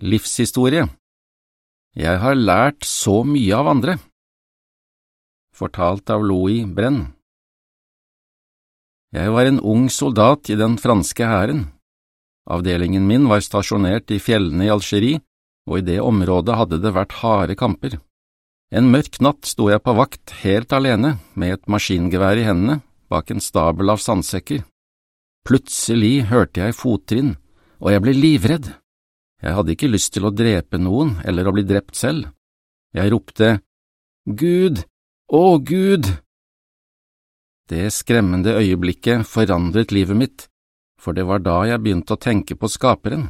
Livshistorie Jeg har lært så mye av andre. Fortalt av Louis Brenn Jeg var en ung soldat i den franske hæren. Avdelingen min var stasjonert i fjellene i Algerie, og i det området hadde det vært harde kamper. En mørk natt sto jeg på vakt helt alene med et maskingevær i hendene bak en stabel av sandsekker. Plutselig hørte jeg fottrinn, og jeg ble livredd. Jeg hadde ikke lyst til å drepe noen eller å bli drept selv. Jeg ropte Gud, å Gud! Det skremmende øyeblikket forandret livet mitt, for det var da jeg begynte å tenke på Skaperen.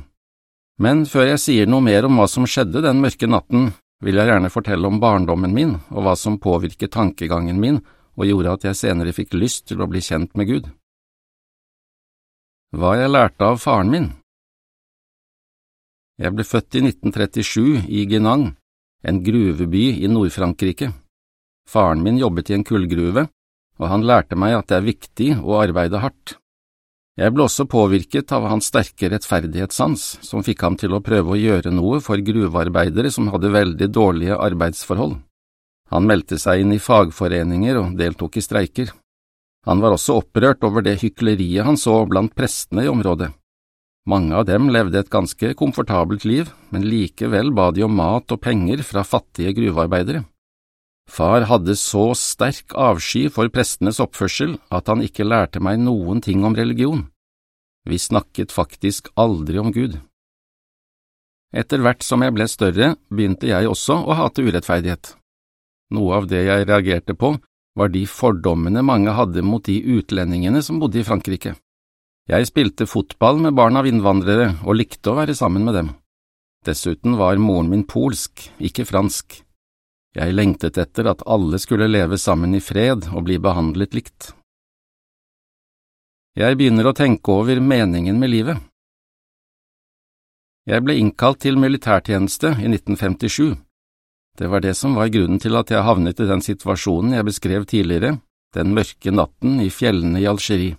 Men før jeg sier noe mer om hva som skjedde den mørke natten, vil jeg gjerne fortelle om barndommen min og hva som påvirket tankegangen min og gjorde at jeg senere fikk lyst til å bli kjent med Gud. Hva jeg lærte av faren min Jeg ble født i 1937 i Guinang, en gruveby i Nord-Frankrike. Faren min jobbet i en kullgruve, og han lærte meg at det er viktig å arbeide hardt. Jeg ble også påvirket av hans sterke rettferdighetssans, som fikk ham til å prøve å gjøre noe for gruvearbeidere som hadde veldig dårlige arbeidsforhold. Han meldte seg inn i fagforeninger og deltok i streiker. Han var også opprørt over det hykleriet han så blant prestene i området. Mange av dem levde et ganske komfortabelt liv, men likevel ba de om mat og penger fra fattige gruvearbeidere. Far hadde så sterk avsky for prestenes oppførsel at han ikke lærte meg noen ting om religion. Vi snakket faktisk aldri om Gud. Etter hvert som jeg ble større, begynte jeg også å hate urettferdighet. Noe av det jeg reagerte på, var de fordommene mange hadde mot de utlendingene som bodde i Frankrike. Jeg spilte fotball med barn av innvandrere og likte å være sammen med dem. Dessuten var moren min polsk, ikke fransk. Jeg lengtet etter at alle skulle leve sammen i fred og bli behandlet likt. Jeg begynner å tenke over meningen med livet. Jeg ble innkalt til militærtjeneste i 1957. Det var det som var grunnen til at jeg havnet i den situasjonen jeg beskrev tidligere, den mørke natten i fjellene i Algerie.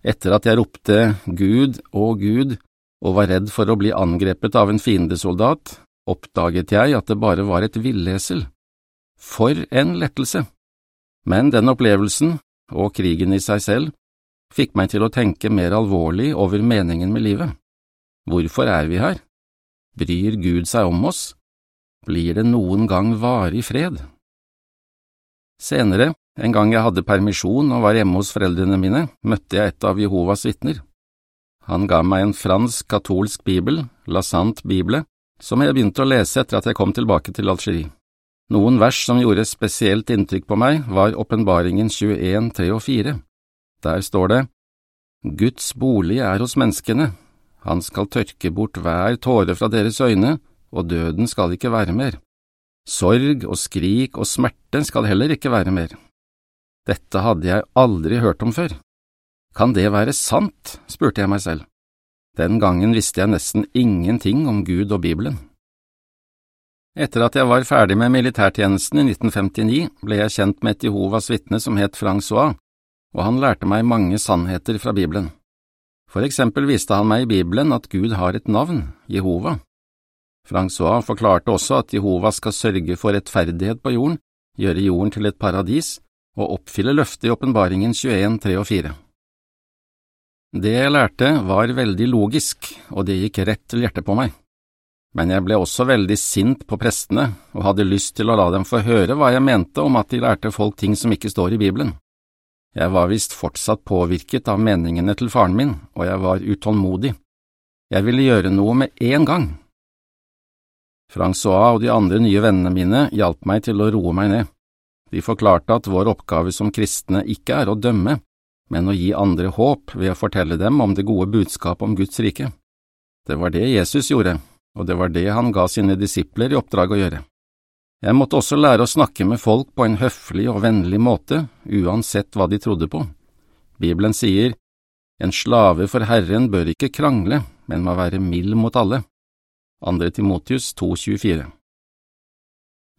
Etter at jeg ropte Gud og Gud og var redd for å bli angrepet av en fiendesoldat, oppdaget jeg at det bare var et villesel. For en lettelse! Men den opplevelsen, og krigen i seg selv, fikk meg til å tenke mer alvorlig over meningen med livet. Hvorfor er vi her? Bryr Gud seg om oss? Blir det noen gang varig fred? Senere, en gang jeg hadde permisjon og var hjemme hos foreldrene mine, møtte jeg et av Jehovas vitner. Han ga meg en fransk katolsk bibel, La Sant Bible, som jeg begynte å lese etter at jeg kom tilbake til Algerie. Noen vers som gjorde spesielt inntrykk på meg, var Åpenbaringen 21, 3 og 4. Der står det, Guds bolig er hos menneskene, han skal tørke bort hver tåre fra deres øyne, og døden skal ikke være mer. Sorg og skrik og smerte skal heller ikke være mer. Dette hadde jeg aldri hørt om før. Kan det være sant, spurte jeg meg selv. Den gangen visste jeg nesten ingenting om Gud og Bibelen. Etter at jeg var ferdig med militærtjenesten i 1959, ble jeg kjent med et Jehovas vitne som het Francois, og han lærte meg mange sannheter fra Bibelen. For eksempel viste han meg i Bibelen at Gud har et navn, Jehova. Francois forklarte også at Jehova skal sørge for rettferdighet på jorden, gjøre jorden til et paradis og oppfylle løftet i åpenbaringen 21, 3 og 4. Det jeg lærte var veldig logisk, og det gikk rett til hjertet på meg. Men jeg ble også veldig sint på prestene og hadde lyst til å la dem få høre hva jeg mente om at de lærte folk ting som ikke står i Bibelen. Jeg var visst fortsatt påvirket av meningene til faren min, og jeg var utålmodig. Jeg ville gjøre noe med en gang. Francois og de andre nye vennene mine hjalp meg til å roe meg ned. De forklarte at vår oppgave som kristne ikke er å dømme, men å gi andre håp ved å fortelle dem om det gode budskapet om Guds rike. Det var det Jesus gjorde, og det var det han ga sine disipler i oppdrag å gjøre. Jeg måtte også lære å snakke med folk på en høflig og vennlig måte, uansett hva de trodde på. Bibelen sier, En slave for Herren bør ikke krangle, men må være mild mot alle. 2. Timotius 2,24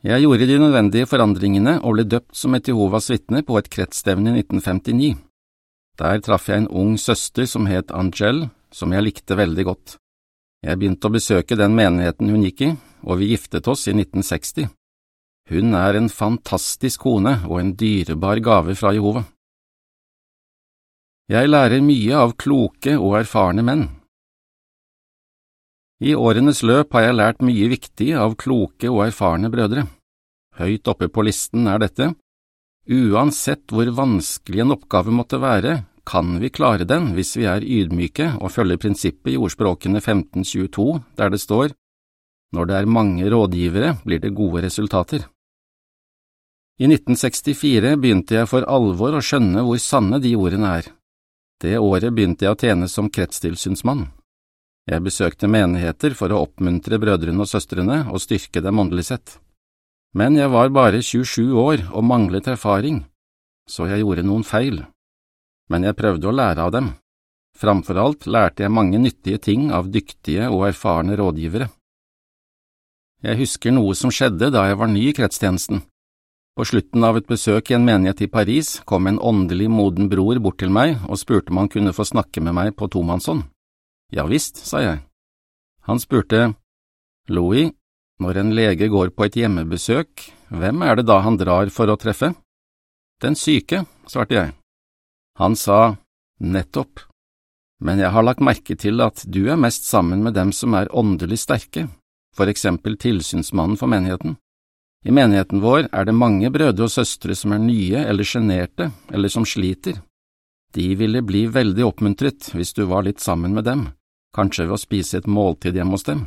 Jeg gjorde de nødvendige forandringene og ble døpt som et Jehovas vitne på et kretsstevne i 1959. Der traff jeg en ung søster som het Angel, som jeg likte veldig godt. Jeg begynte å besøke den menigheten hun gikk i, og vi giftet oss i 1960. Hun er en fantastisk kone og en dyrebar gave fra Jehova. Jeg lærer mye av kloke og erfarne menn. I årenes løp har jeg lært mye viktig av kloke og erfarne brødre. Høyt oppe på listen er dette. Uansett hvor vanskelig en oppgave måtte være, kan vi klare den hvis vi er ydmyke og følger prinsippet i ordspråkene 1522, der det står Når det er mange rådgivere, blir det gode resultater. I 1964 begynte jeg for alvor å skjønne hvor sanne de ordene er. Det året begynte jeg å tjene som kretstilsynsmann. Jeg besøkte menigheter for å oppmuntre brødrene og søstrene og styrke dem åndelig sett. Men jeg var bare 27 år og manglet erfaring, så jeg gjorde noen feil. Men jeg prøvde å lære av dem. Framfor alt lærte jeg mange nyttige ting av dyktige og erfarne rådgivere. Jeg husker noe som skjedde da jeg var ny i kretstjenesten. På slutten av et besøk i en menighet i Paris kom en åndelig moden bror bort til meg og spurte om han kunne få snakke med meg på tomannshånd. Ja visst, sa jeg. Han spurte, Louis, når en lege går på et hjemmebesøk, hvem er det da han drar for å treffe? Den syke, svarte jeg. Han sa, nettopp, men jeg har lagt merke til at du er mest sammen med dem som er åndelig sterke, for eksempel tilsynsmannen for menigheten. I menigheten vår er det mange brødre og søstre som er nye eller sjenerte, eller som sliter. De ville bli veldig oppmuntret hvis du var litt sammen med dem kanskje ved å spise et måltid hjemme hos dem.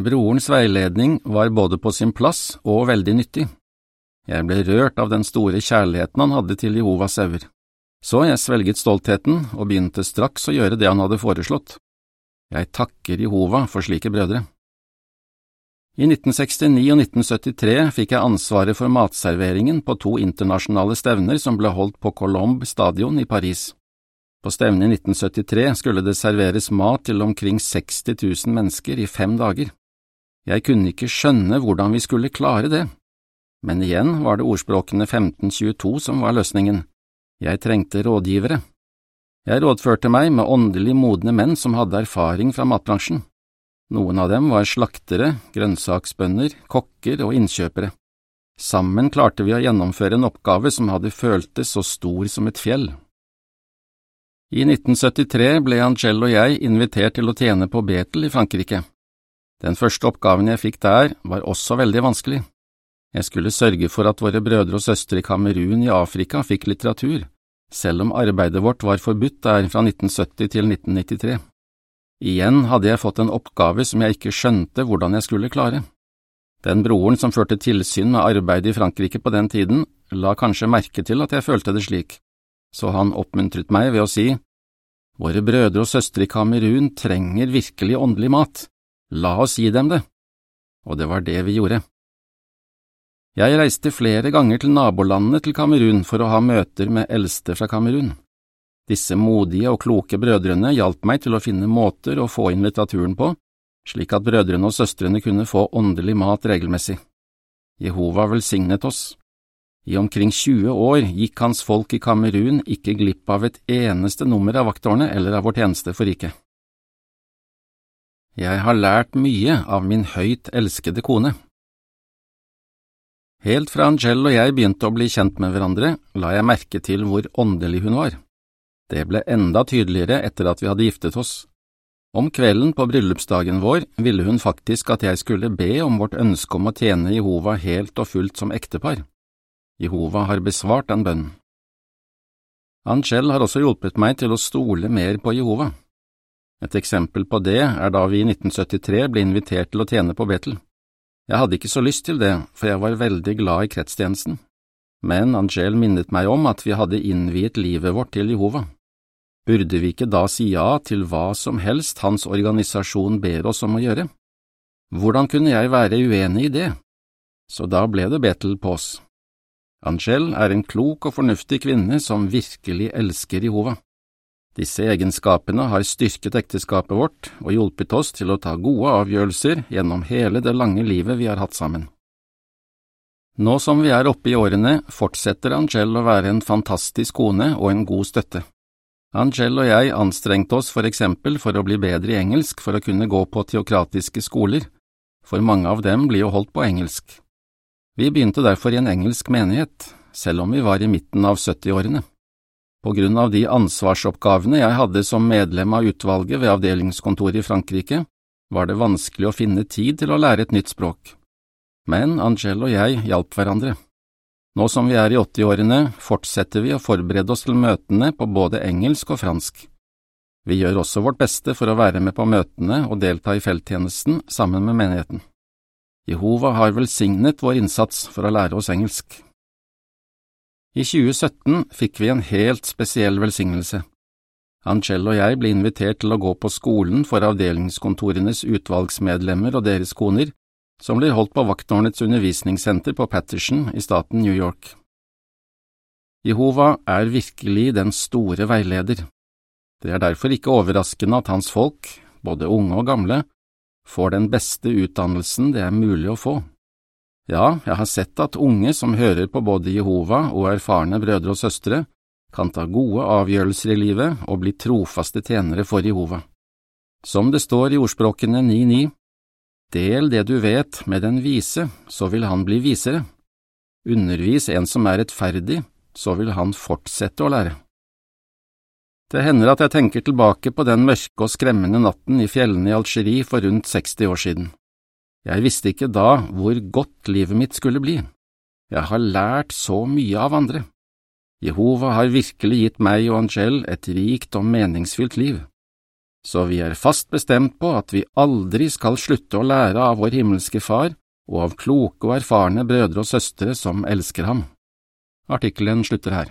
Brorens veiledning var både på sin plass og veldig nyttig. Jeg ble rørt av den store kjærligheten han hadde til Jehovas sauer, så jeg svelget stoltheten og begynte straks å gjøre det han hadde foreslått. Jeg takker Jehova for slike brødre. I 1969 og 1973 fikk jeg ansvaret for matserveringen på to internasjonale stevner som ble holdt på Colombe stadion i Paris. På stevnet i 1973 skulle det serveres mat til omkring 60 000 mennesker i fem dager. Jeg kunne ikke skjønne hvordan vi skulle klare det, men igjen var det ordspråkene 1522 som var løsningen. Jeg trengte rådgivere. Jeg rådførte meg med åndelig modne menn som hadde erfaring fra matbransjen. Noen av dem var slaktere, grønnsaksbønder, kokker og innkjøpere. Sammen klarte vi å gjennomføre en oppgave som hadde føltes så stor som et fjell. I 1973 ble Angel og jeg invitert til å tjene på Betel i Frankrike. Den første oppgaven jeg fikk der, var også veldig vanskelig. Jeg skulle sørge for at våre brødre og søstre i Kamerun i Afrika fikk litteratur, selv om arbeidet vårt var forbudt der fra 1970 til 1993. Igjen hadde jeg fått en oppgave som jeg ikke skjønte hvordan jeg skulle klare. Den broren som førte tilsyn med arbeidet i Frankrike på den tiden, la kanskje merke til at jeg følte det slik så han oppmuntret meg ved å si, Våre brødre og søstre i Kamerun trenger virkelig åndelig mat, la oss gi dem det. Og det var det vi gjorde. Jeg reiste flere ganger til nabolandene til Kamerun for å ha møter med eldste fra Kamerun. Disse modige og kloke brødrene hjalp meg til å finne måter å få inn litteraturen på, slik at brødrene og søstrene kunne få åndelig mat regelmessig. Jehova velsignet oss. I omkring 20 år gikk hans folk i Kamerun ikke glipp av et eneste nummer av vakttårnet eller av vår tjeneste for riket. Jeg har lært mye av min høyt elskede kone. Helt fra Angel og jeg begynte å bli kjent med hverandre, la jeg merke til hvor åndelig hun var. Det ble enda tydeligere etter at vi hadde giftet oss. Om kvelden på bryllupsdagen vår ville hun faktisk at jeg skulle be om vårt ønske om å tjene Jehova helt og fullt som ektepar. Jehova har besvart den bønnen. Angel har også hjulpet meg til å stole mer på Jehova. Et eksempel på det er da vi i 1973 ble invitert til å tjene på Betel. Jeg hadde ikke så lyst til det, for jeg var veldig glad i kretstjenesten, men Angel minnet meg om at vi hadde innviet livet vårt til Jehova. Burde vi ikke da si ja til hva som helst hans organisasjon ber oss om å gjøre? Hvordan kunne jeg være uenig i det? Så da ble det Betel på oss. Angel er en klok og fornuftig kvinne som virkelig elsker Jehova. Disse egenskapene har styrket ekteskapet vårt og hjulpet oss til å ta gode avgjørelser gjennom hele det lange livet vi har hatt sammen. Nå som vi er oppe i årene, fortsetter Angel å være en fantastisk kone og en god støtte. Angel og jeg anstrengte oss for eksempel for å bli bedre i engelsk for å kunne gå på teokratiske skoler, for mange av dem blir jo holdt på engelsk. Vi begynte derfor i en engelsk menighet, selv om vi var i midten av 70-årene. På grunn av de ansvarsoppgavene jeg hadde som medlem av utvalget ved avdelingskontoret i Frankrike, var det vanskelig å finne tid til å lære et nytt språk. Men Angel og jeg hjalp hverandre. Nå som vi er i 80-årene, fortsetter vi å forberede oss til møtene på både engelsk og fransk. Vi gjør også vårt beste for å være med på møtene og delta i felttjenesten sammen med menigheten. Jehova har velsignet vår innsats for å lære oss engelsk. I 2017 fikk vi en helt spesiell velsignelse. Angel og jeg ble invitert til å gå på skolen for avdelingskontorenes utvalgsmedlemmer og deres koner, som blir holdt på Vakttårnets undervisningssenter på Patterson i staten New York. Jehova er virkelig den store veileder. Det er derfor ikke overraskende at hans folk, både unge og gamle, får den beste utdannelsen det er mulig å få. Ja, jeg har sett at unge som hører på både Jehova og erfarne brødre og søstre, kan ta gode avgjørelser i livet og bli trofaste tjenere for Jehova. Som det står i ordspråkene 9.9, Del det du vet med den vise, så vil han bli visere. Undervis en som er rettferdig, så vil han fortsette å lære. Det hender at jeg tenker tilbake på den mørke og skremmende natten i fjellene i Algerie for rundt 60 år siden. Jeg visste ikke da hvor godt livet mitt skulle bli. Jeg har lært så mye av andre. Jehova har virkelig gitt meg og Angel et rikt og meningsfylt liv så vi er fast bestemt på at vi aldri skal slutte å lære av vår himmelske Far og av kloke og erfarne brødre og søstre som elsker ham. Artikkelen slutter her.